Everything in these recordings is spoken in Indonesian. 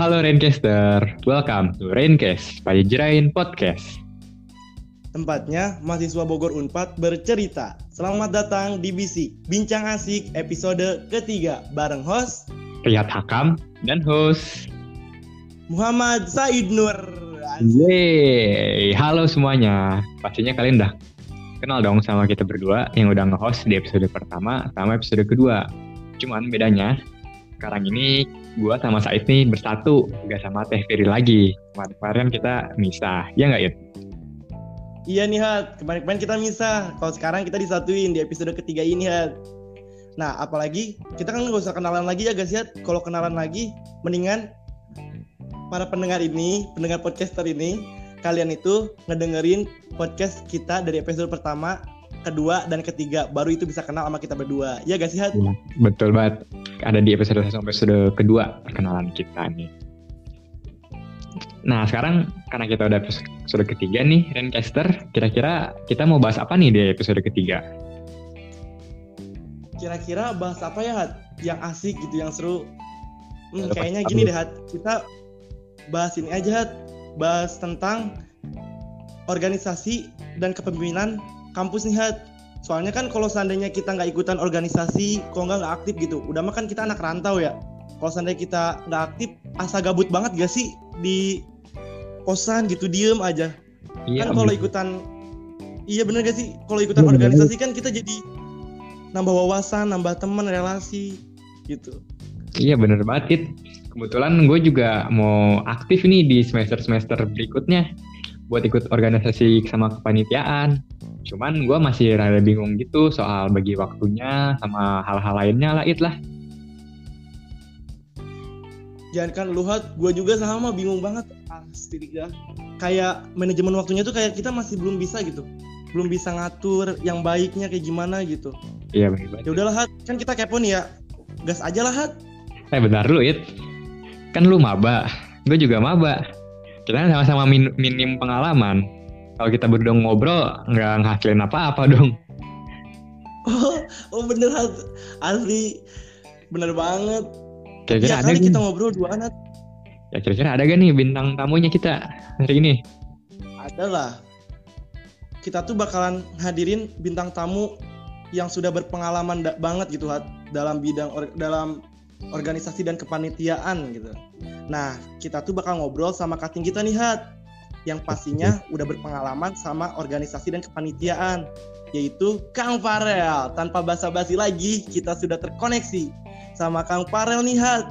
Halo Raincaster, welcome to Raincast by Jerain Podcast. Tempatnya mahasiswa Bogor Unpad bercerita. Selamat datang di Bisik, Bincang Asik episode ketiga bareng host Riyad Hakam dan host Muhammad Said Nur. Yeay, halo semuanya. Pastinya kalian udah kenal dong sama kita berdua yang udah nge-host di episode pertama sama episode kedua. Cuman bedanya sekarang ini gue sama Said nih bersatu, gak sama Teh Firi lagi. Kemarin kita misah, ya nggak Yud? Iya nih Hat, kemarin-kemarin kita misah. Kalau sekarang kita disatuin di episode ketiga ini Hat. Nah, apalagi kita kan nggak usah kenalan lagi ya guys ya. Kalau kenalan lagi, mendingan para pendengar ini, pendengar podcaster ini, kalian itu ngedengerin podcast kita dari episode pertama kedua dan ketiga baru itu bisa kenal sama kita berdua. Ya gak sih Hat? Ya, betul banget. Ada di episode sampai episode kedua perkenalan kita nih. Nah sekarang karena kita udah episode ketiga nih Rencaster kira-kira kita mau bahas apa nih di episode ketiga? Kira-kira bahas apa ya Hat? yang asik gitu yang seru. Hmm, kayaknya gini deh Hat. Kita bahas ini aja Hat. Bahas tentang organisasi dan kepemimpinan kampus nih Hat. Soalnya kan kalau seandainya kita nggak ikutan organisasi, kalau nggak nggak aktif gitu, udah mah kan kita anak rantau ya. Kalau seandainya kita nggak aktif, asa gabut banget gak sih di kosan gitu diem aja. Iya, kan kalau ikutan, iya bener gak sih? Kalau ikutan ya, organisasi bener. kan kita jadi nambah wawasan, nambah teman, relasi gitu. Iya bener banget It. Kebetulan gue juga mau aktif nih di semester-semester berikutnya buat ikut organisasi sama kepanitiaan. Cuman gue masih rada bingung gitu soal bagi waktunya sama hal-hal lainnya lah it lah. Jangan kan lu hat, gue juga sama bingung banget. Pasti ya. Kayak manajemen waktunya tuh kayak kita masih belum bisa gitu. Belum bisa ngatur yang baiknya kayak gimana gitu. Iya benar. Ya udahlah hat, kan kita kepo nih ya. Gas aja lah hat. Eh bentar lu it. Kan lu maba, gue juga maba. Kita kan sama-sama min minim pengalaman kalau kita berdua ngobrol nggak ngasilin apa-apa dong. Oh, oh bener asli bener banget. Kira-kira ya, ada kita ngobrol dua anak. Ya kira-kira ada gak nih bintang tamunya kita hari ini? Ada lah. Kita tuh bakalan hadirin bintang tamu yang sudah berpengalaman banget gitu hat dalam bidang or dalam organisasi dan kepanitiaan gitu. Nah, kita tuh bakal ngobrol sama kating kita nih hat yang pastinya udah berpengalaman sama organisasi dan kepanitiaan yaitu Kang Farel. Tanpa basa-basi lagi, kita sudah terkoneksi sama Kang Farel nih, Hat.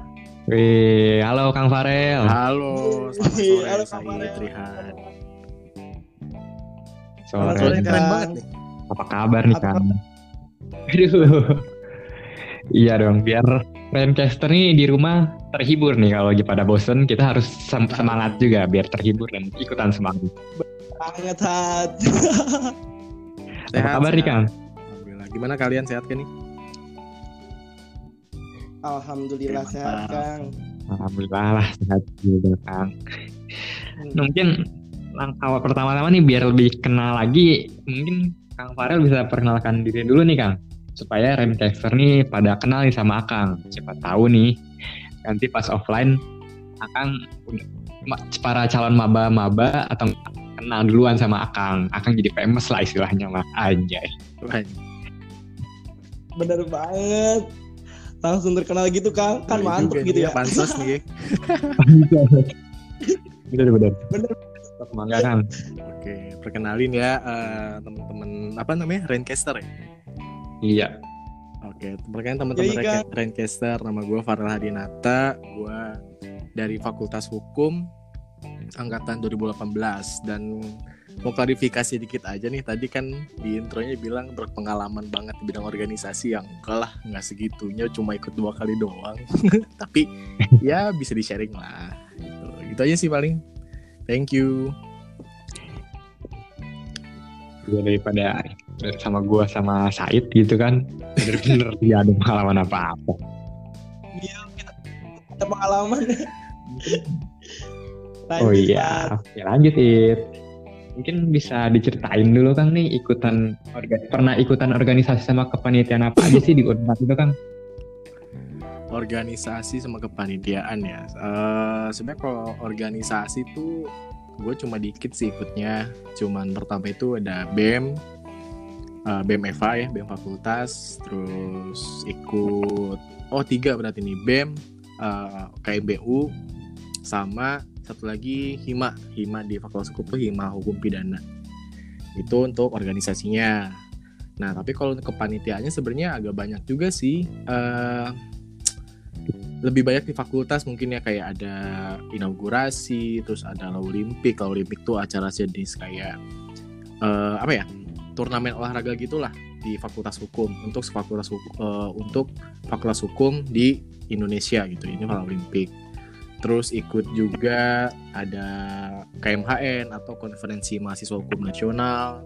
Wih, halo Kang Farel. Halo, selamat sore, halo Kang Farel. Trihan. Sore, sore keren banget nih. Apa kabar nih, Kang? Aduh. Iya dong, biar Raincaster nih di rumah terhibur nih kalau lagi pada bosen kita harus sem semangat juga biar terhibur dan ikutan semangat. Banget hat. Apa kabar nih Kang? Alhamdulillah. Gimana kalian sehat kan nih? Alhamdulillah Oke, sehat Kang. Alhamdulillah lah sehat juga Kang. Hmm. Mungkin langkah pertama-tama nih biar lebih kenal lagi mungkin Kang Farel bisa perkenalkan diri dulu nih Kang supaya Remcaster nih pada kenal nih sama Akang. Siapa tahu nih nanti pas offline Akang para calon maba-maba atau kenal duluan sama Akang. Akang jadi famous lah istilahnya mah anjay. Bener banget. Langsung terkenal gitu Kang. Kan mantep gitu ya. Pansos nih. bener bener. Bener. Mangga Kang. Oke, perkenalin ya uh, teman-teman apa namanya? Raincaster ya? Iya. Oke, perkenalkan teman-teman ya, Raincaster, nama gue Farel Hadinata, gue dari Fakultas Hukum angkatan 2018 dan mau klarifikasi dikit aja nih tadi kan di intronya bilang berpengalaman banget di bidang organisasi yang enggak lah nggak segitunya cuma ikut dua kali doang. Tapi ya bisa di sharing lah gitu. Gitu aja sih paling. Thank you. Gue daripada sama gue sama Said gitu kan. Bener-bener tidak ada pengalaman apa-apa. Iya kita ada pengalaman. Oh iya. Ya lanjut it. Mungkin bisa diceritain dulu kan nih ikutan pernah ikutan organisasi sama kepanitiaan apa aja sih di Unpad itu kan? Organisasi sama kepanitiaan ya. Uh, Sebenarnya kalau organisasi tuh gue cuma dikit sih ikutnya. Cuman pertama itu ada BEM, uh, BEM EVA ya, BEM Fakultas, terus ikut oh tiga berarti nih BEM, uh, KMBU, sama satu lagi HIMA, HIMA di Fakultas Hukum HIMA Hukum Pidana. Itu untuk organisasinya. Nah, tapi kalau kepanitiaannya sebenarnya agak banyak juga sih. Uh, lebih banyak di fakultas mungkin ya kayak ada inaugurasi, terus ada Olimpik. Olimpik tuh acara jenis kayak uh, apa ya? Turnamen olahraga gitulah di Fakultas Hukum untuk fakultas hukum uh, untuk Fakultas Hukum di Indonesia gitu. Ini Olimpik. Terus ikut juga ada KMHN atau Konferensi Mahasiswa Hukum Nasional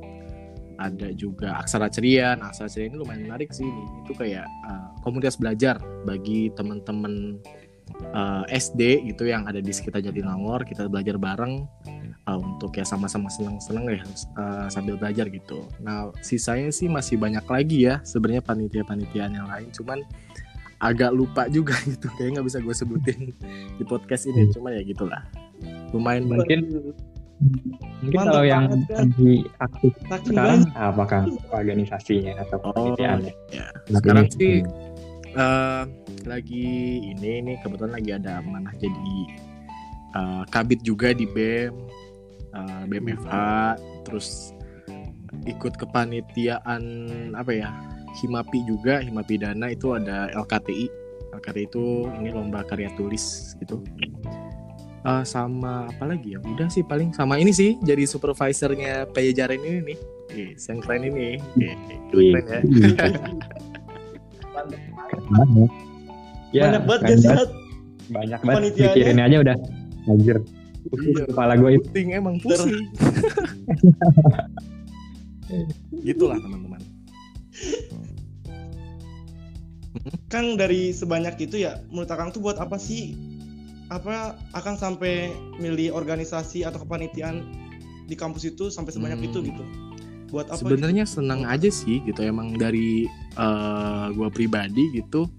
ada juga aksara ceria. Nah, aksara ceria ini lumayan menarik sih. Ini itu kayak uh, komunitas belajar bagi teman-teman uh, eh, SD gitu yang ada di sekitar Jatinangor. Kita belajar bareng uh, untuk ya sama-sama senang-senang ya uh, sambil belajar gitu. Nah, sisanya sih masih banyak lagi ya sebenarnya panitia-panitiaan yang lain. Cuman agak lupa juga gitu. Kayaknya nggak bisa gue sebutin di podcast ini. Cuma ya gitulah. Lumayan mungkin Mungkin Mantap kalau yang kan? lagi aktif Saking sekarang banyak. apakah organisasinya atau kepanitiaannya? Oh, ya. Sekarang sih uh, lagi ini nih kebetulan lagi ada mana jadi uh, kabit juga di BEM uh, BMFA terus ikut kepanitiaan apa ya Himapi juga Himapi Dana itu ada LKTI LKTI itu ini lomba karya tulis gitu. Uh, sama apa lagi ya? Udah sih paling sama ini sih jadi supervisornya Pajajaran ini nih. Yes, yang keren ini. Yeah, keren ya. Banyak. Ya, banyak banget ya banyak banget pikirin aja udah. Anjir iya. kepala gue itu pusing emang pusing gitulah teman-teman Kang dari sebanyak itu ya menurut Kang tuh buat apa sih apa akan sampai milih organisasi atau kepanitiaan di kampus itu sampai sebanyak hmm. itu gitu buat apa sebenarnya gitu? senang aja sih gitu emang dari uh, gua pribadi gitu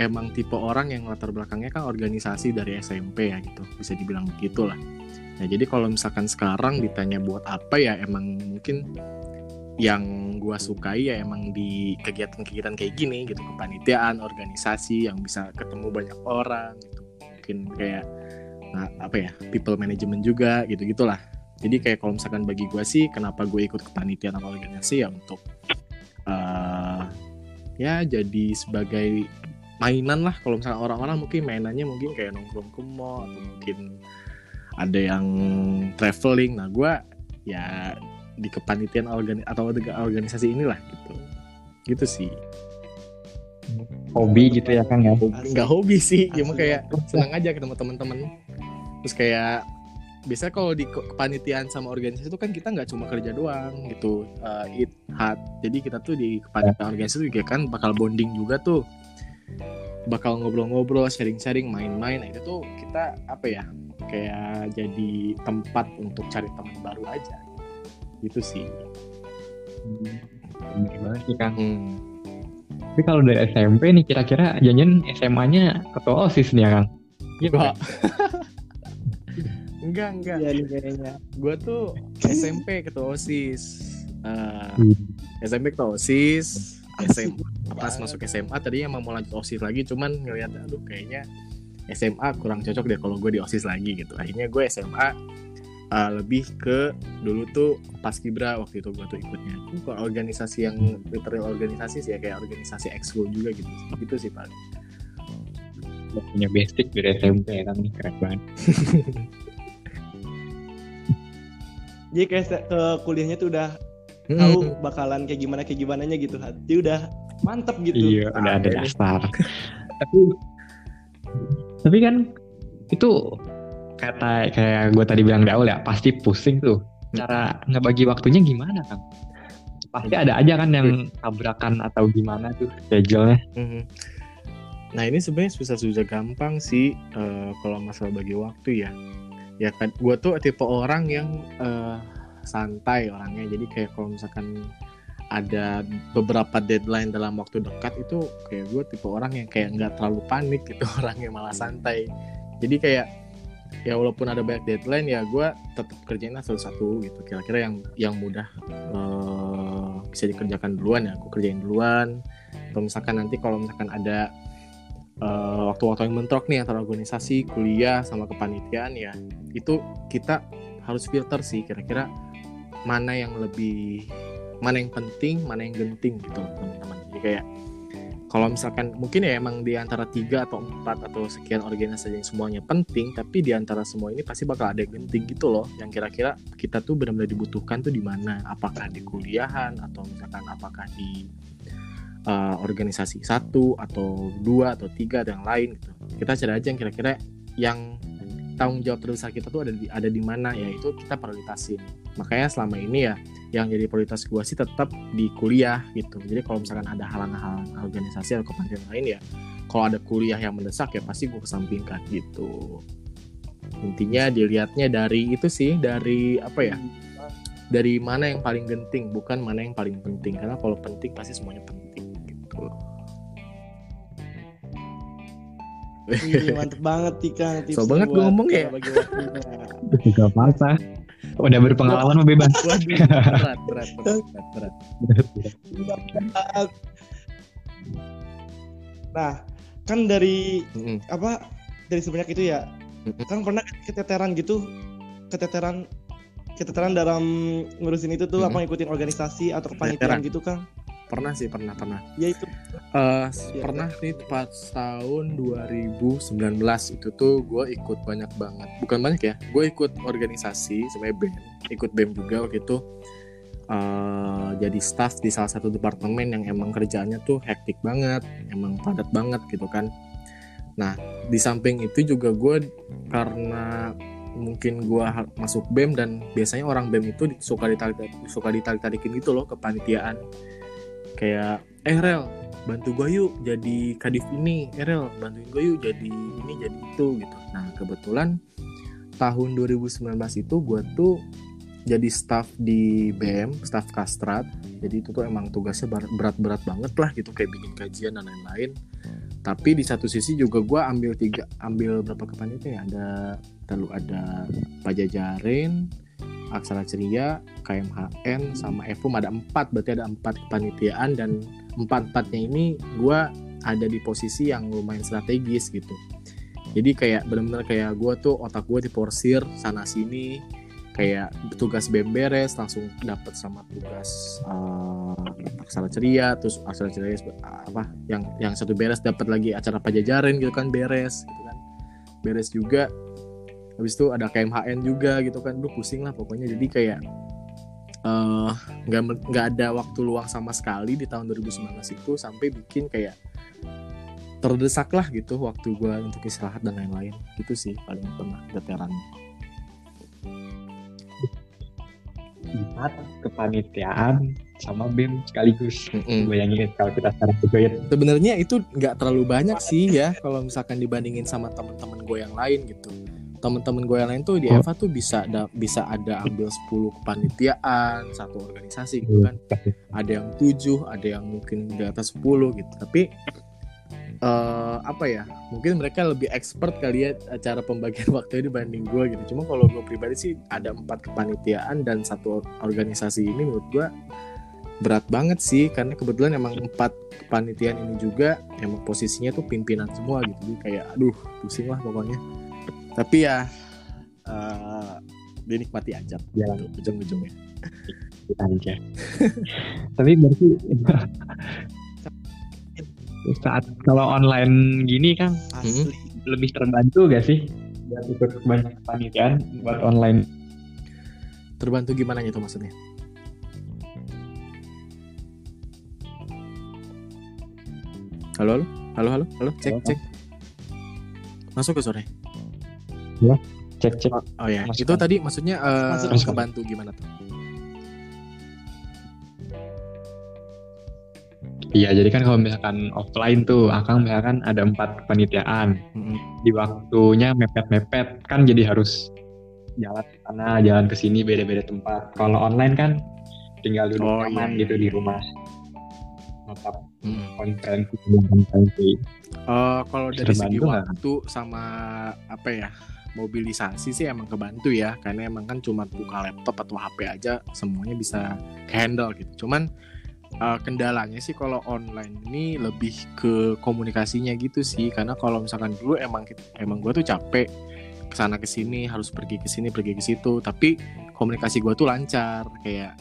emang tipe orang yang latar belakangnya kan organisasi dari SMP ya gitu. Bisa dibilang begitu lah nah jadi kalau misalkan sekarang ditanya buat apa ya emang mungkin yang gua sukai ya emang di kegiatan-kegiatan kayak gini gitu. Kepanitiaan organisasi yang bisa ketemu banyak orang gitu. Mungkin kayak nah, apa ya people management juga gitu gitulah. Jadi kayak kalau misalkan bagi gue sih kenapa gue ikut kepanitiaan atau organisasi ya untuk uh, ya jadi sebagai mainan lah. Kalau misalkan orang-orang mungkin mainannya mungkin kayak nongkrong ke mall atau mungkin ada yang traveling. Nah gue ya di kepanitiaan organi atau organisasi inilah gitu. Gitu sih. Hobi gitu ya kan ya? Nggak hobi sih cuma kayak senang aja ketemu teman-teman terus kayak biasanya kalau di kepanitiaan sama organisasi itu kan kita nggak cuma kerja doang gitu uh, eat hat jadi kita tuh di kepanitiaan organisasi juga kan bakal bonding juga tuh bakal ngobrol-ngobrol sharing-sharing main-main nah, itu tuh kita apa ya kayak jadi tempat untuk cari teman baru aja gitu sih hmm, bener sih kang hmm tapi kalau dari SMP nih kira-kira janjian SMA-nya ketua OSIS nih ya Kang? Iya Pak. enggak, enggak. Iya kayaknya. Gue tuh SMP ketua OSIS. Uh, hmm. SMP ketua OSIS. SMA pas masuk SMA tadi emang mau lanjut OSIS lagi cuman ngeliat aduh kayaknya SMA kurang cocok deh kalau gue di OSIS lagi gitu. Akhirnya gue SMA uh, lebih ke dulu tuh pas kibra waktu itu gue tuh ikutnya. Kok organisasi yang literal organisasi sih ya kayak organisasi ekskul juga gitu. Gitu sih pak. Punya basic dari SMP ya kan keren banget. Jadi kayak ke kuliahnya tuh udah hmm. tahu bakalan kayak gimana kayak gimana nya gitu jadi udah mantep gitu. Iya udah ada dasar tapi tapi kan itu kata kayak gue tadi bilang di awal ya pasti pusing tuh. Cara ngebagi waktunya gimana kan pasti ada aja kan yang tabrakan atau gimana tuh schedule-nya. Mhm. nah ini sebenarnya susah-susah gampang sih uh, kalau masalah bagi waktu ya. Ya kan gue tuh tipe orang yang uh, santai orangnya. Jadi kayak kalau misalkan ada beberapa deadline dalam waktu dekat itu kayak gue tipe orang yang kayak nggak terlalu panik gitu orangnya malah santai. Jadi kayak ya walaupun ada banyak deadline ya gue tetap kerjain satu-satu gitu. Kira-kira yang yang mudah uh, bisa dikerjakan duluan ya. Aku kerjain duluan. Atau misalkan nanti kalau misalkan ada uh, waktu-waktu yang mentok nih antara organisasi kuliah sama kepanitiaan ya itu kita harus filter sih kira-kira mana yang lebih mana yang penting mana yang genting gitu teman-teman. Jadi kayak kalau misalkan mungkin ya emang di antara tiga atau empat atau sekian organisasi yang semuanya penting tapi di antara semua ini pasti bakal ada yang genting gitu loh. Yang kira-kira kita tuh benar-benar dibutuhkan tuh di mana? Apakah di kuliahan atau misalkan apakah di uh, organisasi satu atau dua atau tiga atau yang lain gitu. Kita cari aja yang kira-kira yang tanggung jawab terbesar kita tuh ada di ada di mana? Ya itu kita prioritasin makanya selama ini ya yang jadi prioritas gue sih tetap di kuliah gitu jadi kalau misalkan ada halang-halang organisasi atau kepanitiaan lain ya kalau ada kuliah yang mendesak ya pasti gue kesampingkan gitu intinya dilihatnya dari itu sih dari apa ya dari mana yang paling genting bukan mana yang paling penting karena kalau penting pasti semuanya penting gitu Iya, mantep banget Tika. So banget gue ngomong ya. Gak apa-apa. Udah berpengalaman mau bebas. berat, berat, berat, berat, berat. Nah, kan dari mm -hmm. apa? Dari sebanyak itu ya, mm -hmm. kan pernah keteteran gitu, keteteran, keteteran dalam ngurusin itu tuh mm -hmm. apa ngikutin organisasi atau kepanitiaan gitu kan? Pernah sih pernah pernah. Ya itu. Uh, ya, pernah nih pas tahun 2019 itu tuh gue ikut banyak banget. Bukan banyak ya gue ikut organisasi sebagai bem ikut bem juga waktu itu. Uh, jadi staff di salah satu departemen yang emang kerjaannya tuh hektik banget emang padat banget gitu kan. Nah di samping itu juga gue karena mungkin gue masuk bem dan biasanya orang bem itu suka ditarik suka ditarik tarikin gitu loh kepanitiaan kayak eh rel bantu gue yuk jadi kadif ini. Eh rel bantuin gue yuk jadi ini jadi itu gitu. Nah kebetulan tahun 2019 itu gue tuh jadi staff di BM staff kastrat. Jadi itu tuh emang tugasnya berat-berat banget lah gitu kayak bikin kajian dan lain-lain. Tapi di satu sisi juga gue ambil tiga ambil berapa kepanitiaan ya ada lalu ada pajajarin Aksara Ceria, KMHN, sama EFUM ada empat, berarti ada empat kepanitiaan dan empat-empatnya ini gue ada di posisi yang lumayan strategis gitu. Jadi kayak bener-bener kayak gue tuh otak gue diporsir sana sini, kayak tugas BEM beres langsung dapat sama tugas uh, aksara ceria terus aksara ceria apa yang yang satu beres dapat lagi acara pajajaran gitu kan beres gitu kan beres juga habis itu ada KMHN juga gitu kan. Lu pusing lah pokoknya. Jadi kayak eh, nggak uh, nggak ada waktu luang sama sekali di tahun 2019 itu sampai bikin kayak terdesak lah gitu waktu gue untuk istirahat dan lain-lain. Gitu sih paling pernah veteran empat kepanitiaan sama BEM sekaligus. Mm -hmm. bayangin kalau kita sekarang ya. Sebenarnya itu nggak terlalu banyak sih ya kalau misalkan dibandingin sama teman-teman gue yang lain gitu teman-teman gue yang lain tuh di Eva tuh bisa ada bisa ada ambil 10 kepanitiaan satu organisasi gitu kan. Ada yang tujuh ada yang mungkin di atas 10 gitu. Tapi uh, apa ya mungkin mereka lebih expert kali ya cara pembagian waktu dibanding gue gitu. Cuma kalau gue pribadi sih ada empat kepanitiaan dan satu organisasi ini menurut gue berat banget sih. Karena kebetulan emang empat kepanitiaan ini juga emang posisinya tuh pimpinan semua gitu. Jadi kayak aduh pusing lah pokoknya tapi ya uh, dinikmati aja. Jalan ujung-ujungnya. Aja tapi berarti saat kalau online gini kan Asli. lebih terbantu gak sih? Buat ikut banyak panitiaan buat online. Terbantu gimana itu maksudnya? Halo halo? Halo halo? Halo. cek cek. Masuk ke sore ya cek cek oh ya Masuk itu tadi maksudnya uh, Masuk. kebantu gimana tuh Iya, jadi kan kalau misalkan offline tuh, Akang misalkan ada empat kepanitiaan, hmm. di waktunya mepet-mepet, kan jadi harus jalan ke sana, jalan ke sini, beda-beda tempat. Kalau online kan tinggal duduk Oh, nyaman iya, gitu iya, di iya. rumah tetap Hmm. konferensi konferensi Eh, kalau dari segi Terbantu waktu sama apa ya mobilisasi sih emang kebantu ya karena emang kan cuma buka laptop atau HP aja semuanya bisa handle gitu. Cuman eh, kendalanya sih kalau online ini lebih ke komunikasinya gitu sih karena kalau misalkan dulu emang emang gue tuh capek ke sana ke sini harus pergi ke sini pergi ke situ tapi komunikasi gue tuh lancar kayak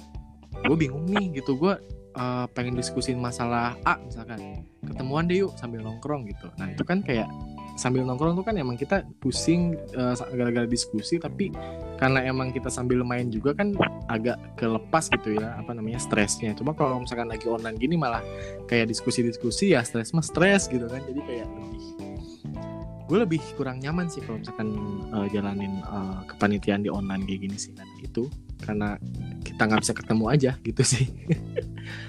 gue bingung nih gitu gue eh, pengen diskusin masalah A misalkan ketemuan deh yuk sambil nongkrong gitu nah itu kan kayak sambil nongkrong tuh kan emang kita pusing eh, gara-gara diskusi tapi karena emang kita sambil main juga kan agak kelepas gitu ya apa namanya stresnya. Cuma kalau misalkan lagi online gini malah kayak diskusi-diskusi ya stres mah stres gitu kan. Jadi kayak lebih gue lebih kurang nyaman sih kalau misalkan eh, jalanin eh, kepanitiaan di online kayak gini sih. Kan itu karena kita nggak bisa ketemu aja gitu sih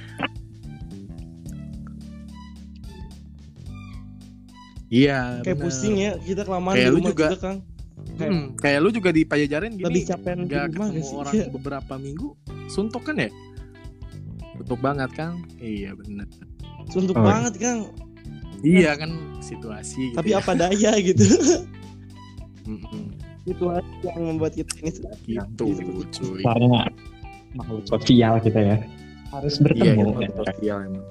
Iya. kayak bener. pusing ya kita kelamaan Kayak di lu rumah juga. juga, Kang kayak Hmm, kayak lu juga di Pajajaran gini lebih capek di nggak rumah ketemu gak sih orang Iya. beberapa minggu suntuk kan ya? Suntuk banget kan? Iya bener. suntuk Oh, iya. banget Kang Iya kan situasi. Gitu tapi ya. apa daya gitu situasi yang membuat kita ini sedang Gitu cuy. karena makhluk sosial kita ya harus Iya bertemu gitu. ya. Sosial emang.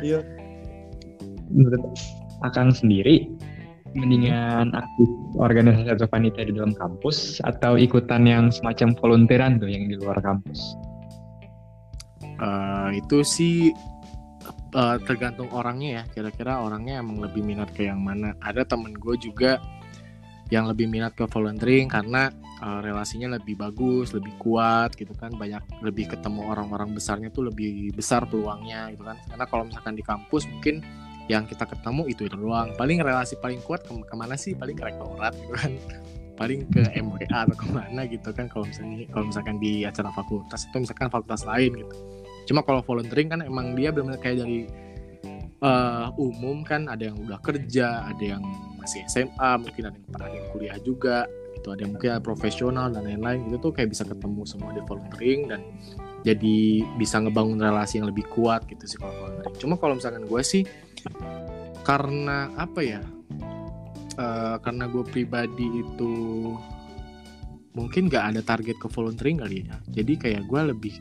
iya menurut Akang sendiri mendingan aktif organisasi atau panitia di dalam kampus atau ikutan yang semacam volunteeran tuh yang di luar kampus Eh, itu sih eh, tergantung orangnya ya. Kira-kira orangnya emang lebih minat ke yang mana. Ada temen gue juga yang lebih minat ke volunteering karena eh, relasinya lebih bagus, lebih kuat gitu kan. Banyak lebih ketemu orang-orang besarnya tuh lebih besar peluangnya gitu kan. Karena kalau misalkan di kampus mungkin yang kita ketemu itu itu doang. Paling relasi paling kuat ke ke mana sih? Paling ke rektorat gitu kan. Paling ke MWA atau ke mana gitu kan kalau misalnya kalau misalkan di acara fakultas atau misalkan fakultas lain gitu. Cuma kalau volunteering kan emang dia benar-benar kayak dari eh, umum kan ada yang udah kerja, ada yang masih SMA, mungkin ada yang pernah ada yang kuliah juga, gitu ada yang mungkin profesional dan lain-lain itu tuh kayak bisa ketemu semua di volunteering dan jadi bisa ngebangun relasi yang lebih kuat gitu sih kalau volunteering. Cuma kalau misalkan gue sih karena apa ya? eh, karena gue pribadi itu mungkin gak ada target ke volunteering kali ya. Jadi kayak gue lebih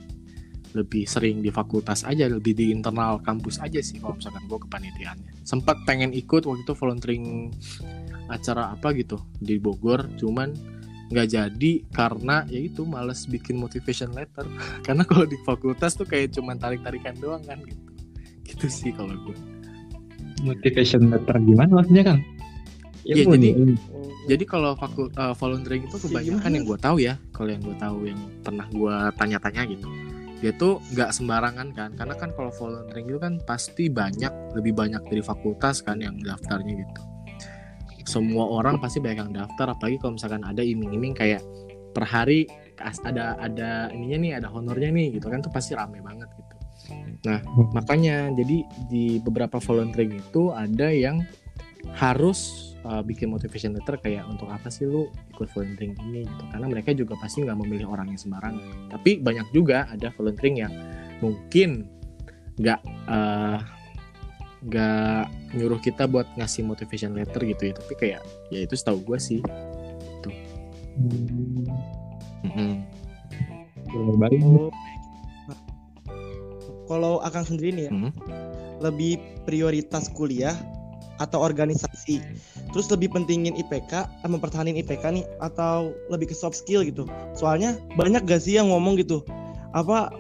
lebih sering di fakultas aja, lebih di internal kampus aja sih kalau misalkan gue kepanitiaannya. Sempat pengen ikut waktu itu volunteering acara apa gitu di Bogor, cuman nggak jadi karena ya itu males bikin motivation letter. karena kalau di fakultas tuh kayak cuman tarik-tarikan doang kan gitu. Gitu sih kalau gue. Motivation letter gimana maksudnya Kang? Iya, Ilmu jadi- ilmu. Jadi kalau fakul uh, volunteering itu Sih, kebanyakan yang gue tahu ya, kalau yang gue tahu yang pernah gue tanya-tanya gitu, dia tuh nggak sembarangan kan, karena kan kalau volunteering itu kan pasti banyak, lebih banyak dari fakultas kan yang daftarnya gitu. Semua orang pasti banyak yang daftar, apalagi kalau misalkan ada iming-iming kayak per hari kas- ada ada ininya nih, ada honornya nih gitu kan, tuh pasti rame banget gitu. Nah makanya jadi di beberapa volunteering itu ada yang harus uh, bikin motivation letter kayak untuk apa sih lu ikut volunteering ini? Gitu. Karena mereka juga pasti nggak memilih orang yang sembarangan. Tapi banyak juga ada volunteering yang mungkin nggak uh, nggak nyuruh kita buat ngasih motivation letter gitu ya. Tapi kayak ya itu setahu gue sih. Hmm, Mm-mm. boleh banget. Oh. Kalau akan sendiri nih ya, Mhm. lebih prioritas kuliah atau organisasi. Terus lebih pentingin IPK, mempertahankan IPK nih atau lebih ke soft skill gitu. Soalnya banyak gak sih yang ngomong gitu. Apa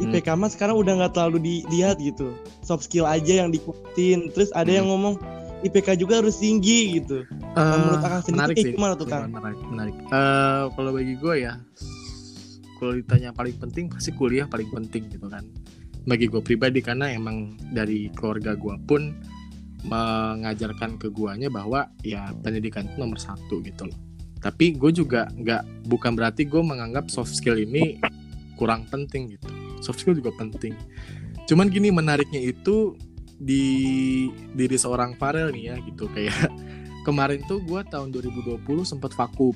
IPK mah sekarang udah nggak terlalu dilihat gitu. Soft skill aja yang dikuatin. Terus ada yang ngomong IPK juga harus tinggi gitu. Nah, menurut Akang sendiri menarik kayak sih gimana tuh, Kang? menarik menarik Eh, kalau bagi gue ya kalau ditanya paling penting pasti kuliah paling penting gitu kan bagi gue pribadi karena emang dari keluarga gue pun mengajarkan ke guanya bahwa ya pendidikan itu nomor satu gitu loh. Tapi gue juga nggak bukan berarti gue menganggap soft skill ini kurang penting gitu. Soft skill juga penting. Cuman gini menariknya itu di diri seorang Farel nih ya gitu. Kayak kemarin tuh gue tahun 2020 sempat vakum.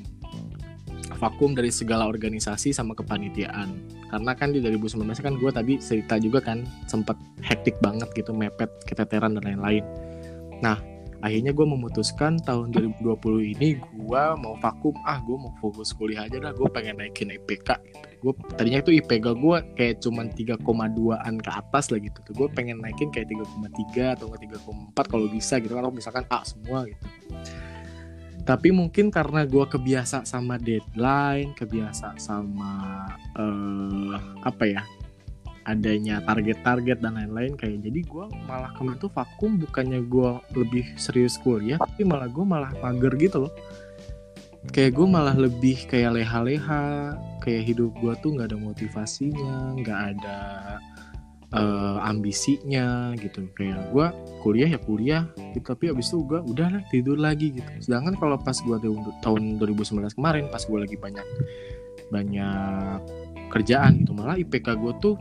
Vakum dari segala organisasi sama kepanitiaan karena kan di 2019 kan gue tadi cerita juga kan sempet hektik banget gitu mepet keteteran dan lain-lain. Nah akhirnya gue memutuskan tahun 2020 ini gue mau vakum. Ah gue mau fokus kuliah aja dah gue pengen naikin IPK gitu. Gue tadinya itu IPK gue kayak cuman 3,2an ke atas lah gitu tuh. Gue pengen naikin kayak 3,3 atau 3,4 kalau bisa gitu kan misalkan A semua gitu tapi mungkin karena gue kebiasa sama deadline kebiasa sama uh, apa ya adanya target-target dan lain-lain kayak jadi gue malah kemarin tuh vakum bukannya gue lebih serius kuliah tapi malah gue malah mager gitu loh. Kayak gue malah lebih kayak leha-leha kayak hidup gue tuh nggak ada motivasinya nggak ada uh, ambisinya gitu. Kayak gue kuliah ya kuliah gitu. Tapi abis itu gue udah lah tidur lagi gitu. Sedangkan kalau pas gue tahun 2019 kemarin pas gue lagi banyak banyak kerjaan gitu malah IPK gue tuh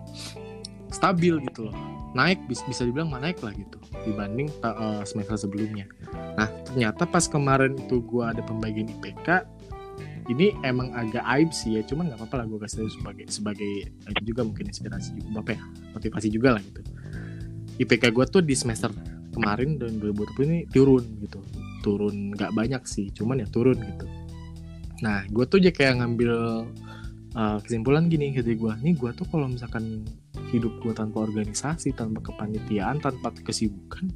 stabil gitu loh. Naik bisa, dibilang naik lah gitu dibanding uh, semester sebelumnya. Nah ternyata pas kemarin itu gue ada pembagian IPK ini emang agak aib sih ya cuman nggak apa-apa lah gue kasih sebagai sebagai itu juga mungkin inspirasi juga apa ya motivasi juga lah gitu. IPK gue tuh di semester kemarin dan 2020 ini turun gitu. Turun nggak banyak sih cuman ya turun gitu. Nah gue tuh aja kayak ngambil uh, kesimpulan gini gitu gue nih gue tuh kalau misalkan hidup gue tanpa organisasi tanpa kepanitiaan tanpa kesibukan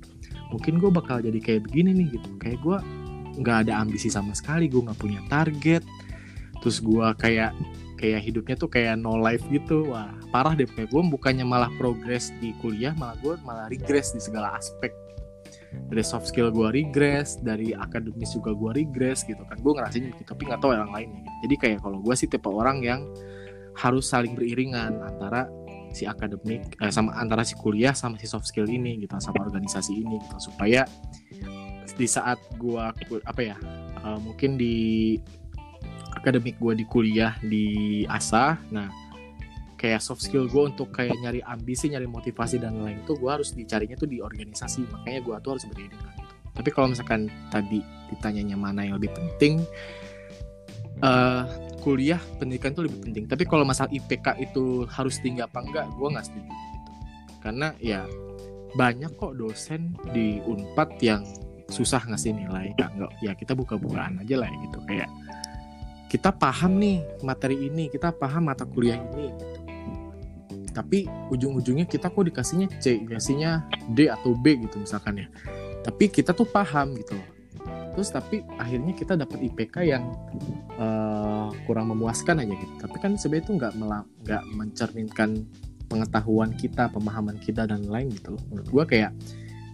mungkin gue bakal jadi kayak begini nih gitu. Kayak gue nggak ada ambisi sama sekali gue nggak punya target terus gue kayak kayak hidupnya tuh kayak no life gitu. Wah parah deh gue bukannya malah progres di kuliah malah gue malah regress di segala aspek. Dari soft skill gue regress dari akademis juga gue regress gitu kan. Gue ngerasain gitu tapi nggak tahu orang lainnya gitu. jadi kayak kalau gue sih tipe orang yang harus saling beriringan antara si akademik eh, sama antara si kuliah sama si soft skill ini gitu sama organisasi ini gitu. Supaya di saat gua apa ya uh, mungkin di akademik gua di kuliah di asa nah kayak soft skill gue untuk kayak nyari ambisi nyari motivasi dan lain itu gue harus dicarinya tuh di organisasi. Makanya gue tuh harus berdiri itu. Tapi kalau misalkan tadi ditanyanya mana yang lebih penting uh, kuliah pendidikan tuh lebih penting. Tapi kalau masalah IPK itu harus tinggi apa enggak gue nggak setuju gitu. Karena ya banyak kok dosen di Unpad yang susah ngasih nilai. Ya enggak ya kita buka-bukaan aja lah gitu. Kayak kita paham nih materi ini kita paham mata kuliah ini gitu. Tapi ujung-ujungnya kita kok dikasihnya C dikasihnya D atau B gitu misalkan ya. Tapi kita tuh paham gitu terus tapi akhirnya kita dapat IPK yang uh, kurang memuaskan aja gitu. Tapi kan sebenarnya itu nggak nggak mencerminkan pengetahuan kita pemahaman kita dan lain gitu loh. Menurut gua kayak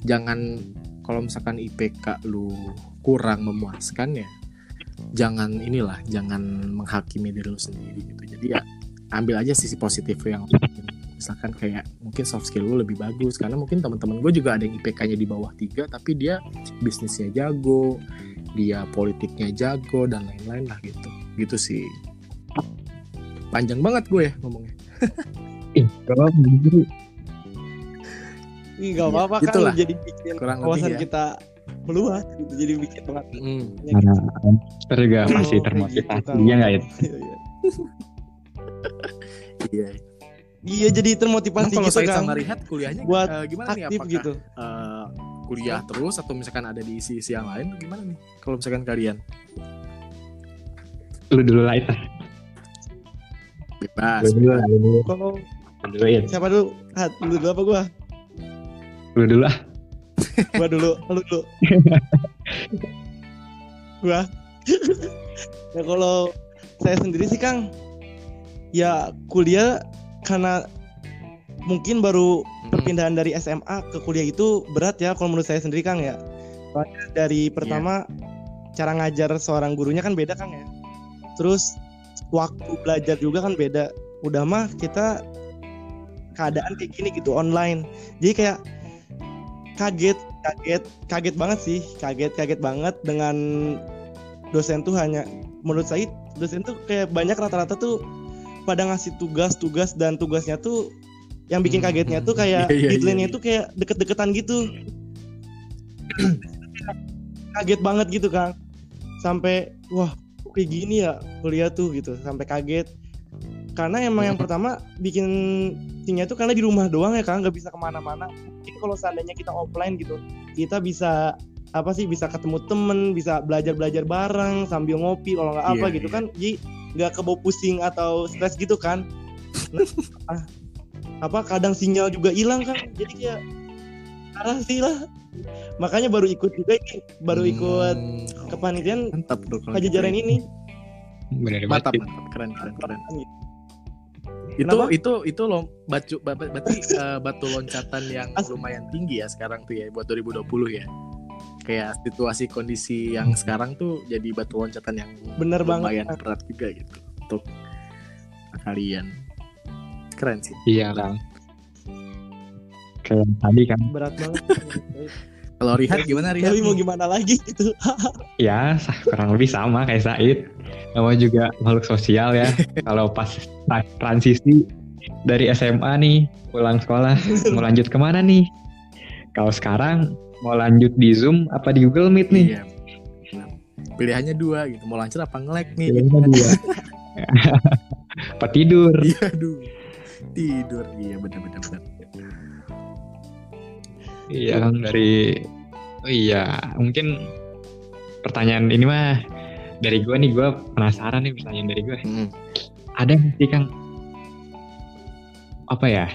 jangan kalau misalkan IPK lu kurang memuaskan ya jangan inilah jangan menghakimi diri lu sendiri gitu. Jadi ya ambil aja sisi positif yang misalkan kayak mungkin soft skill lu lebih bagus karena mungkin teman-teman gue juga ada yang IPK-nya di bawah tiga tapi dia bisnisnya jago dia politiknya jago dan lain-lain lah gitu. Gitu sih. Panjang banget gue ya ngomongnya. Ih, gak apa-apa kan jadi bikin Kurang kawasan ya. kita meluas gitu. Jadi bikin banget mm. Karena kita juga masih termotivasi iya nggak itu iya, iya. iya. Iya jadi termotivasi nah, kalau gitu kan sama Rihat kuliahnya buat uh, gimana aktif nih apakah gitu. uh, kuliah terus atau misalkan ada di isi-isi yang lain gimana nih? Kalau misalkan kalian. Lu dulu lah itu bebas. Lu dulu kalau dulu ya siapa dulu? Hat, lu dulu apa gua? Lu dulu ah. gua dulu, lu dulu. gua. ya kalau saya sendiri sih Kang, ya kuliah karena mungkin baru perpindahan dari SMA ke kuliah itu berat ya kalau menurut saya sendiri Kang ya. Soalnya dari pertama yeah. cara ngajar seorang gurunya kan beda Kang ya. Terus waktu belajar juga kan beda. Udah mah kita keadaan kayak gini gitu online. Jadi kayak kaget kaget kaget banget sih. Kaget kaget banget dengan dosen tuh hanya menurut saya dosen tuh kayak banyak rata-rata tuh pada ngasih tugas-tugas dan tugasnya tuh yang bikin hmm, kagetnya tuh kayak yeah, yeah, deadline-nya yeah, tuh kayak deket-deketan gitu. Kaget banget gitu kan sampai wah kayak gini ya kuliah tuh? gitu. Sampai kaget. Karena emang yang pertama bikin tingnya tuh karena di rumah doang ya kan nggak bisa ke mana-mana. Mungkin kalau seandainya kita offline gitu kita bisa apa sih bisa ketemu temen bisa belajar belajar bareng sambil ngopi kalau nggak apa Iya, gitu iya. kan jadi nggak kebawa pusing atau stres gitu kan. Nah, ah, apa kadang sinyal juga hilang kan jadi kayak parah sih lah. Makanya baru ikut juga ini baru ikut Hmm, kepanitiaan mantap gitu. ini. Bener mantap mantap. Keren keren keren itu Kenapa? itu itu lo batu ba- ba- berarti eh, batu loncatan yang lumayan tinggi ya sekarang tuh ya buat 2020 ya. Kayak situasi kondisi yang sekarang tuh jadi batu loncatan yang bener lumayan banget berat juga gitu untuk kalian. Keren sih. Iya kang. Kayak tadi kan. berat banget kalau Rihat gimana Rihat tapi mau gimana lagi gitu Ya kurang lebih sama kayak Said. Nama juga makhluk sosial ya. Kalau pas tra- transisi dari SMA nih pulang sekolah mau lanjut ke mana nih? Kalau sekarang mau lanjut di Zoom apa di Google Meet nih? Iya. Pilihannya dua gitu mau lancar apa ngelek nih Pilihannya dua. apa tidur? iya aduh tidur iya benar benar benar Iya Kang dari Oh iya, mungkin pertanyaan ini mah dari gua nih gua penasaran nih pertanyaan dari gua. Mm. Ada nggak sih Kang apa ya?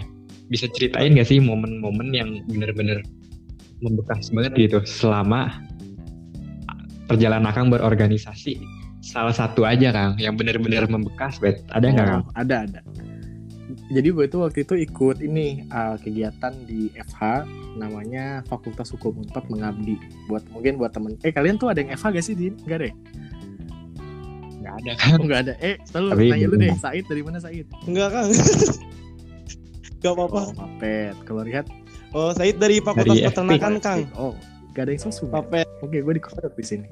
Bisa ceritain gak sih momen-momen yang bener-bener membekas banget gitu selama perjalanan Kang berorganisasi? Salah satu aja Kang yang bener-bener membekas, bet. Ada nggak Kang? Oh, ada ada jadi gue itu waktu itu ikut ini uh, kegiatan di FH namanya Fakultas Hukum Unpad Mengabdi. Buat mungkin buat temen. Eh kalian tuh ada yang FH gak sih di nggak deh Nggak ada Kang. oh nggak ada. Eh selalu Tapi nanya lu deh Said dari mana Said? Enggak kang. Gak apa-apa. Oh Mapet. Kalau lihat oh Said dari Fakultas Dari Peternakan FP. kang. Oh gak ada yang sosum ya? Papet oke gue dikorek di sini.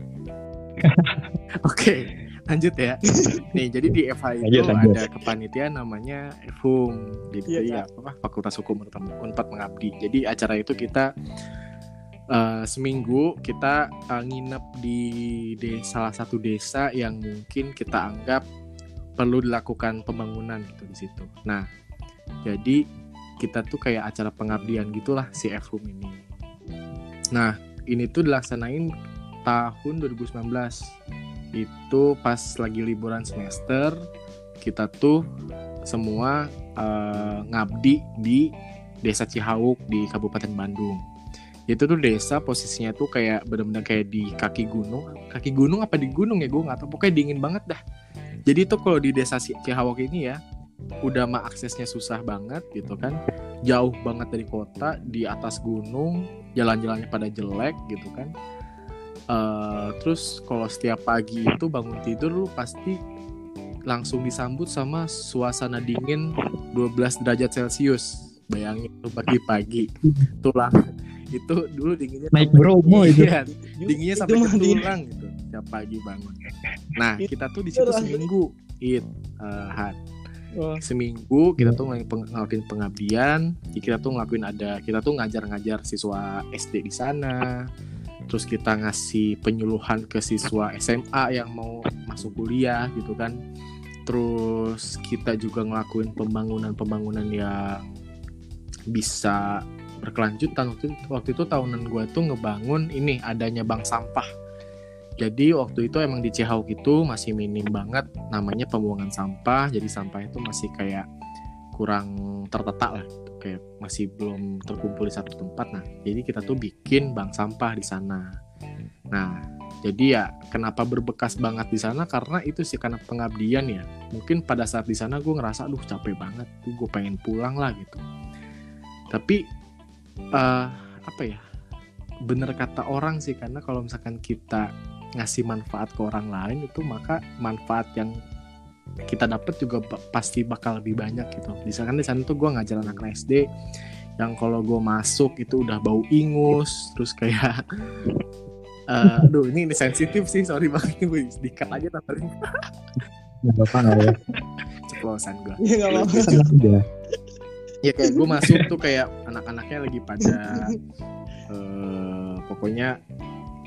Oke lanjut ya. Nih jadi di FH itu Lanjut, lanjut. ada kepanitiaan namanya FHUM jadi Iya, ya, apa Fakultas Hukum Unpad Mengabdi. Jadi acara itu kita eh, seminggu kita eh, nginep di de- salah satu desa yang mungkin kita anggap perlu dilakukan pembangunan gitu di situ. Nah jadi kita tuh kayak acara pengabdian gitulah si FHUM ini. Nah ini tuh dilaksanain tahun 2019 itu pas lagi liburan semester kita tuh semua eh, ngabdi di desa Cihauk di Kabupaten Bandung. Itu tuh desa posisinya tuh kayak bener-bener kayak di kaki gunung. Kaki gunung apa di gunung ya? Gue nggak tahu. Pokoknya dingin banget dah. Jadi tuh kalau di desa Ci- Cihauk ini ya udah mah aksesnya susah banget gitu kan. Jauh banget dari kota di atas gunung jalan-jalannya pada jelek gitu kan Eh, terus kalau setiap pagi itu bangun tidur lu pasti langsung disambut sama suasana dingin 12 derajat celcius. Bayangin lu pagi-pagi. Tulang itu dulu dinginnya Naik Bromo itu. iya, dinginnya sampai ke tulang gitu setiap pagi bangun. Nah kita tuh di situ seminggu. It eh, Han. Wah, seminggu kita tuh ngelakuin, peng- ngelakuin pengabdian. Kita tuh ngelakuin ada kita tuh ngajar-ngajar siswa SD di sana terus kita ngasih penyuluhan ke siswa SMA yang mau masuk kuliah gitu kan. Terus kita juga ngelakuin pembangunan-pembangunan yang bisa berkelanjutan. Waktu itu, waktu itu tahunan gue tuh ngebangun ini adanya bank sampah. Jadi waktu itu emang di Cihauk itu masih minim banget namanya pembuangan sampah. Jadi sampah itu masih kayak kurang tertata lah. Kayak masih belum terkumpul di satu tempat. Nah jadi kita tuh bikin bank sampah di sana. Nah jadi ya kenapa berbekas banget di sana? Karena itu sih karena pengabdian ya. Mungkin pada saat di sana gue ngerasa aduh capek banget gue pengen pulang lah gitu. Tapi eh apa ya bener kata orang sih karena kalau misalkan kita ngasih manfaat ke orang lain itu maka manfaat yang kita dapat juga pasti bakal lebih banyak gitu. Misalkan di sana tuh gue ngajar anak SD yang kalau gue masuk itu udah bau ingus, terus kayak eh, aduh ini, ini sensitif sih, sorry banget nih, Boy. dikat aja tapi Nggak apa-apa nggak ya. ceplosan gue. ya apa-apa. Ya kayak gue masuk tuh kayak anak-anaknya lagi pada eh, pokoknya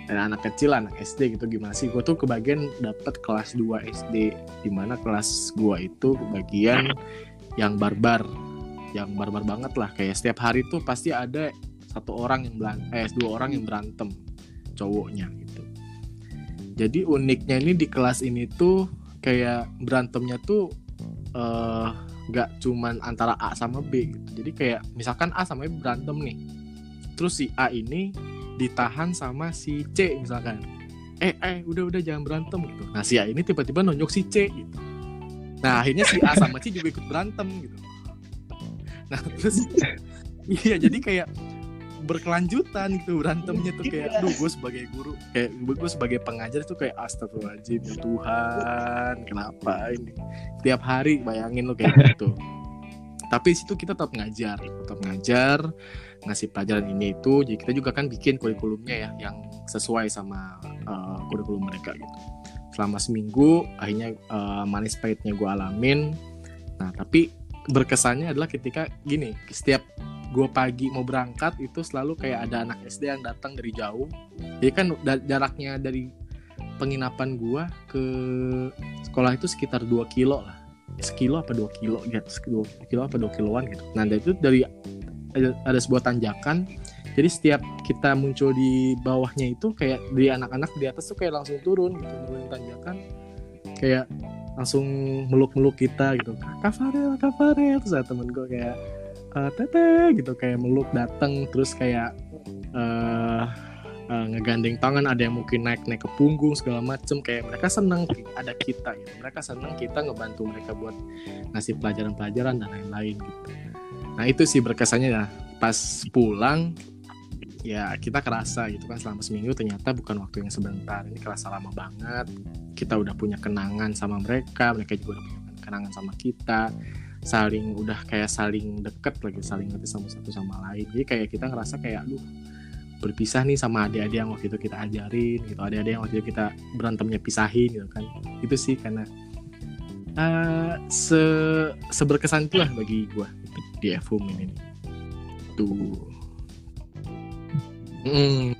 eh, anak kecil anak SD gitu gimana sih? Gue tuh kebagian dapat kelas 2 SD di mana kelas gue itu kebagian yang barbar yang barbar banget lah. Kayak setiap hari tuh pasti ada satu orang yang belan eh dua orang yang berantem cowoknya gitu. Jadi uniknya ini di kelas ini tuh kayak berantemnya tuh uh, nggak cuman antara A sama B gitu. Jadi kayak misalkan A sama B berantem nih terus si A ini ditahan sama si C misalkan. Eh eh udah udah jangan berantem gitu. Nah si A ini tiba-tiba nonjok si C gitu. Nah akhirnya si A sama C juga ikut berantem gitu. Nah terus iya jadi kayak berkelanjutan gitu. Berantemnya tuh kayak aduh gue sebagai guru kayak gue sebagai pengajar tuh kayak astagfirullahaladzim ya Tuhan kenapa ini? Tiap hari bayangin lo kayak gitu. Tapi situ kita tetap ngajar tetap ngajar ngasih pelajaran ini itu jadi kita juga kan bikin kurikulumnya ya yang sesuai sama uh, kurikulum mereka gitu. Selama seminggu akhirnya uh, manis pahitnya gue alamin. Nah tapi berkesannya adalah ketika gini setiap gue pagi mau berangkat itu selalu kayak ada anak SD yang datang dari jauh. Jadi kan jaraknya dari penginapan gue ke sekolah itu sekitar 2 kilo lah. Sekilo apa 2 kilo gitu. 2 kilo apa 2 kiloan gitu. Nah itu dari ada, ada sebuah tanjakan. Jadi setiap kita muncul di bawahnya itu kayak di anak-anak di atas tuh kayak langsung turun gitu turun tanjakan. Kayak langsung meluk-meluk kita gitu. Kak Farel kak Farel. Terus temen gue kayak uh, tete gitu. Kayak meluk dateng terus kayak uh, uh, ngegandeng tangan ada yang mungkin naik naik ke punggung segala macem. Kayak mereka seneng ada kita gitu. Mereka seneng kita ngebantu mereka buat ngasih pelajaran-pelajaran dan lain-lain gitu nah itu sih berkesannya ya. Pas pulang ya kita kerasa gitu kan selama seminggu ternyata bukan waktu yang sebentar. Ini kerasa lama banget. Kita udah punya kenangan sama mereka mereka juga udah punya kenangan sama kita. Saling udah kayak saling deket lagi saling ngerti sama satu sama lain. Jadi kayak kita ngerasa kayak aduh berpisah nih sama adik-adik yang waktu itu kita ajarin gitu. Adik-adik yang waktu itu kita berantemnya pisahin gitu kan. Itu sih karena uh, se seberkesan itulah bagi gue gitu, di FUM ini tuh mm.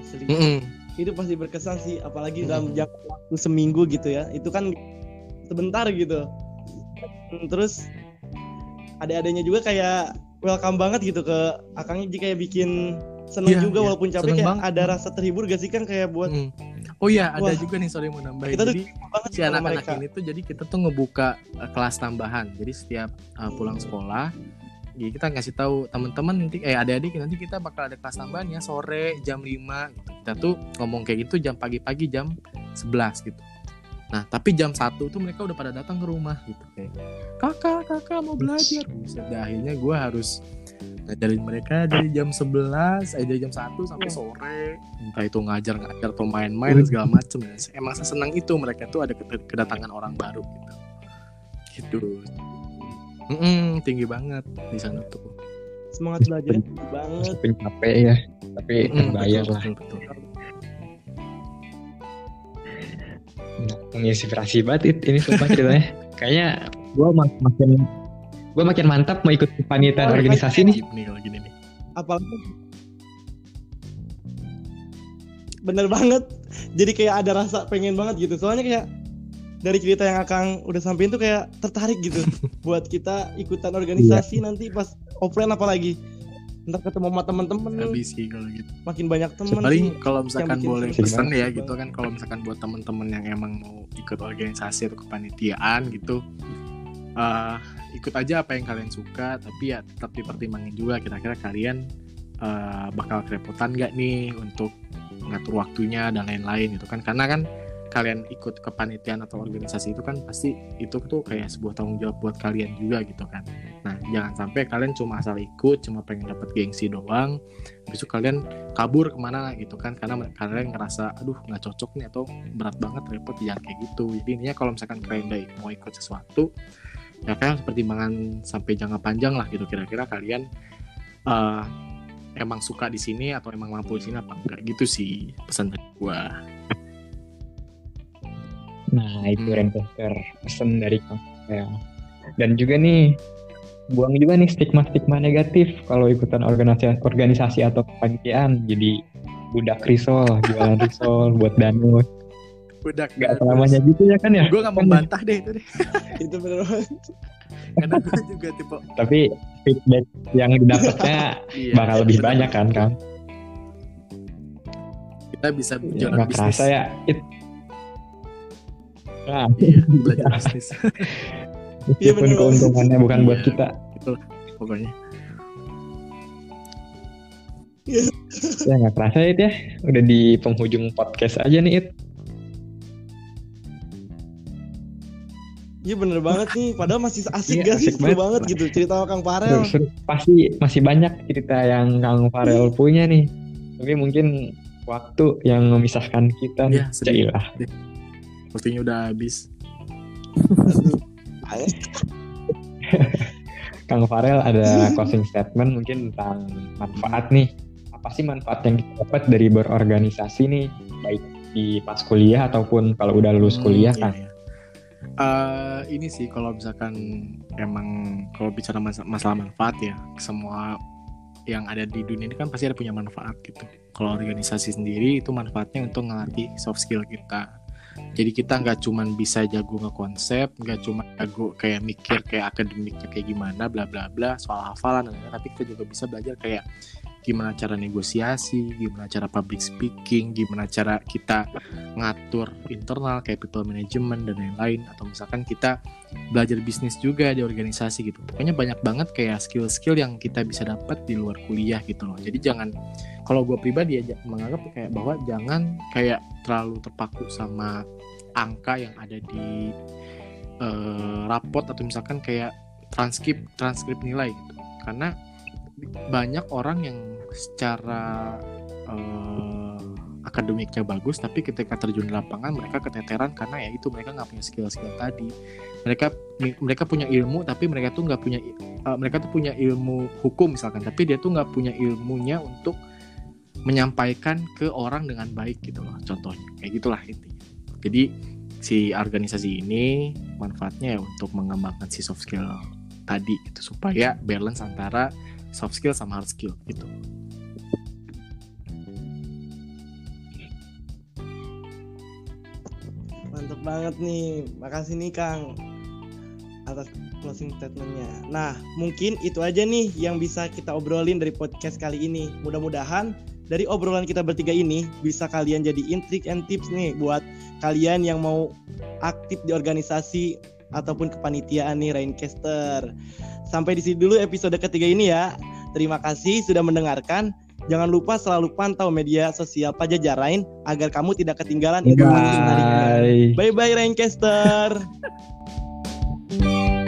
Asli. Mm itu pasti berkesan sih apalagi mm. dalam jangka waktu seminggu gitu ya itu kan sebentar gitu terus ada-adanya juga kayak welcome banget gitu ke akangnya jadi kayak bikin seneng yeah, juga yeah. walaupun capek kayak banget. ada rasa terhibur gak sih kan kayak buat hmm. Oh iya ada juga nih sorry mau nambahin. Kita jadi si anak-anak ini tuh jadi kita tuh ngebuka uh, kelas tambahan. Jadi setiap uh, pulang sekolah jadi kita ngasih tahu teman-teman nanti eh adik-adik nanti kita bakal ada kelas tambahan ya sore jam 5 gitu. kita tuh ngomong kayak gitu jam pagi-pagi jam 11 gitu. Nah, tapi jam satu tuh mereka udah pada datang ke rumah gitu kayak kakak kakak mau belajar. Bisa akhirnya gue harus ngajarin mereka dari jam 11 eh dari jam 1 sampai iya. sore. Entah itu ngajar-ngajar atau main-main segala macem. Dan emang sesenang itu mereka tuh ada kedatangan orang baru gitu. Gitu. Mm -mm, tinggi banget di sana tuh. Semangat belajar tinggi banget. capek ya tapi mm, terbayar lah. betul, betul. menginspirasi banget ini sumpah ceritanya. Kayaknya gue makin gue makin mantap mau ikut kepanitiaan oh, organisasi nih nih. Kalau gini nih apalagi bener banget. Jadi kayak ada rasa pengen banget gitu. Soalnya kayak dari cerita yang Akang udah sampein tuh kayak tertarik gitu buat kita ikutan organisasi iya. nanti pas offline apalagi. Ntar ketemu sama temen-temen. Habis sih kalau gitu. Makin banyak temen paling kalau misalkan boleh pesan ya gitu kan kalau misalkan buat temen-temen yang emang mau ikut organisasi atau kepanitiaan gitu uh, ikut aja apa yang kalian suka tapi ya tetap dipertimbangin juga kira-kira kalian uh, bakal kerepotan nggak nih untuk ngatur waktunya dan lain-lain gitu kan. Karena kan kalian ikut kepanitiaan atau organisasi itu kan pasti itu tuh kayak sebuah tanggung jawab buat kalian juga gitu kan. Nah jangan sampai kalian cuma asal ikut cuma pengen dapat gengsi doang besok kalian kabur ke mana gitu kan. Karena kalian ngerasa aduh nggak cocok nih atau berat banget repot jangan kayak gitu. Jadi intinya kalau misalkan kalian mau ikut sesuatu ya kan pertimbangan sampai jangka panjang lah gitu kira-kira kalian uh, emang suka di sini atau emang mampu di sini apa enggak gitu sih pesan dari gua Nah itu hmm. Rencaster pesan dari ya. Dan juga nih buang juga nih stigma-stigma negatif kalau ikutan organisasi organisasi atau kepanitiaan. Jadi budak risol jualan risol buat danus budak nggak selamanya gitu ya kan ya? gue nggak Kan membantah deh itu deh. Itu bener banget. Karena gue juga tipe tapi feedback yang didapatnya iya, bakal lebih bener. banyak kan kang? Kita bisa ya, jalan nggak bisnis. kerasa ya. It nah, iya belajar bisnis. Iya, meskipun banget. keuntungannya bukan buat Iya. kita. pokoknya. Ya nggak kerasa it ya. Udah di penghujung podcast aja nih it Iya bener banget nih, padahal masih asik Iya, gak sih? asik Seru banget. banget gitu cerita sama Kang Farel. Seru- pasti masih banyak cerita yang Kang Farel punya nih tapi mungkin waktu yang memisahkan kita nih Iya, sedih. Cailah. waktunya udah habis. Kang Farel ada closing statement mungkin tentang manfaat nih apa sih manfaat yang kita dapat dari berorganisasi nih baik di pas kuliah ataupun kalau udah lulus Hmm, kuliah iya, kan iya. Eh, ini sih kalau misalkan emang kalau bicara mas- masalah manfaat ya semua yang ada di dunia ini kan pasti ada punya manfaat gitu. Kalau organisasi sendiri itu manfaatnya untuk ngelatih soft skill kita. Jadi kita nggak cuman bisa jago ngekonsep, nggak cuma jago kayak mikir kayak akademiknya kayak gimana, bla bla bla soal hafalan, dan lain-lain, tapi kita juga bisa belajar kayak gimana cara negosiasi, gimana cara public speaking, gimana cara kita ngatur internal kayak people management dan lain-lain atau misalkan kita belajar bisnis juga di organisasi gitu. Pokoknya banyak banget kayak skill-skill yang kita bisa dapat di luar kuliah gitu loh. Jadi jangan kalau gue pribadi aja menganggap kayak bahwa jangan kayak terlalu terpaku sama angka yang ada di eh, rapot atau misalkan kayak transkrip transkrip nilai gitu. Karena banyak orang yang secara eh, akademiknya bagus tapi ketika terjun di lapangan mereka keteteran karena ya itu mereka nggak punya skill-skill tadi. Mereka mereka punya ilmu tapi mereka tuh nggak punya eh, mereka tuh punya ilmu hukum misalkan tapi dia tuh nggak punya ilmunya untuk menyampaikan ke orang dengan baik gitu loh contohnya. Kayak gitulah intinya. Jadi si organisasi ini manfaatnya ya untuk mengembangkan si soft skill tadi gitu supaya balance antara soft skill sama hard skill gitu banget nih, makasih nih Kang atas closing statementnya. Nah, mungkin itu aja nih yang bisa kita obrolin dari podcast kali ini. Mudah-mudahan dari obrolan kita bertiga ini bisa kalian jadi intrik and tips nih buat kalian yang mau aktif di organisasi ataupun kepanitiaan nih Raincaster. Sampai di sini dulu episode ketiga ini ya. Terima kasih sudah mendengarkan. Jangan lupa selalu pantau media sosial Pajajaran agar kamu tidak ketinggalan informasi menarik. Bye bye Raincaster.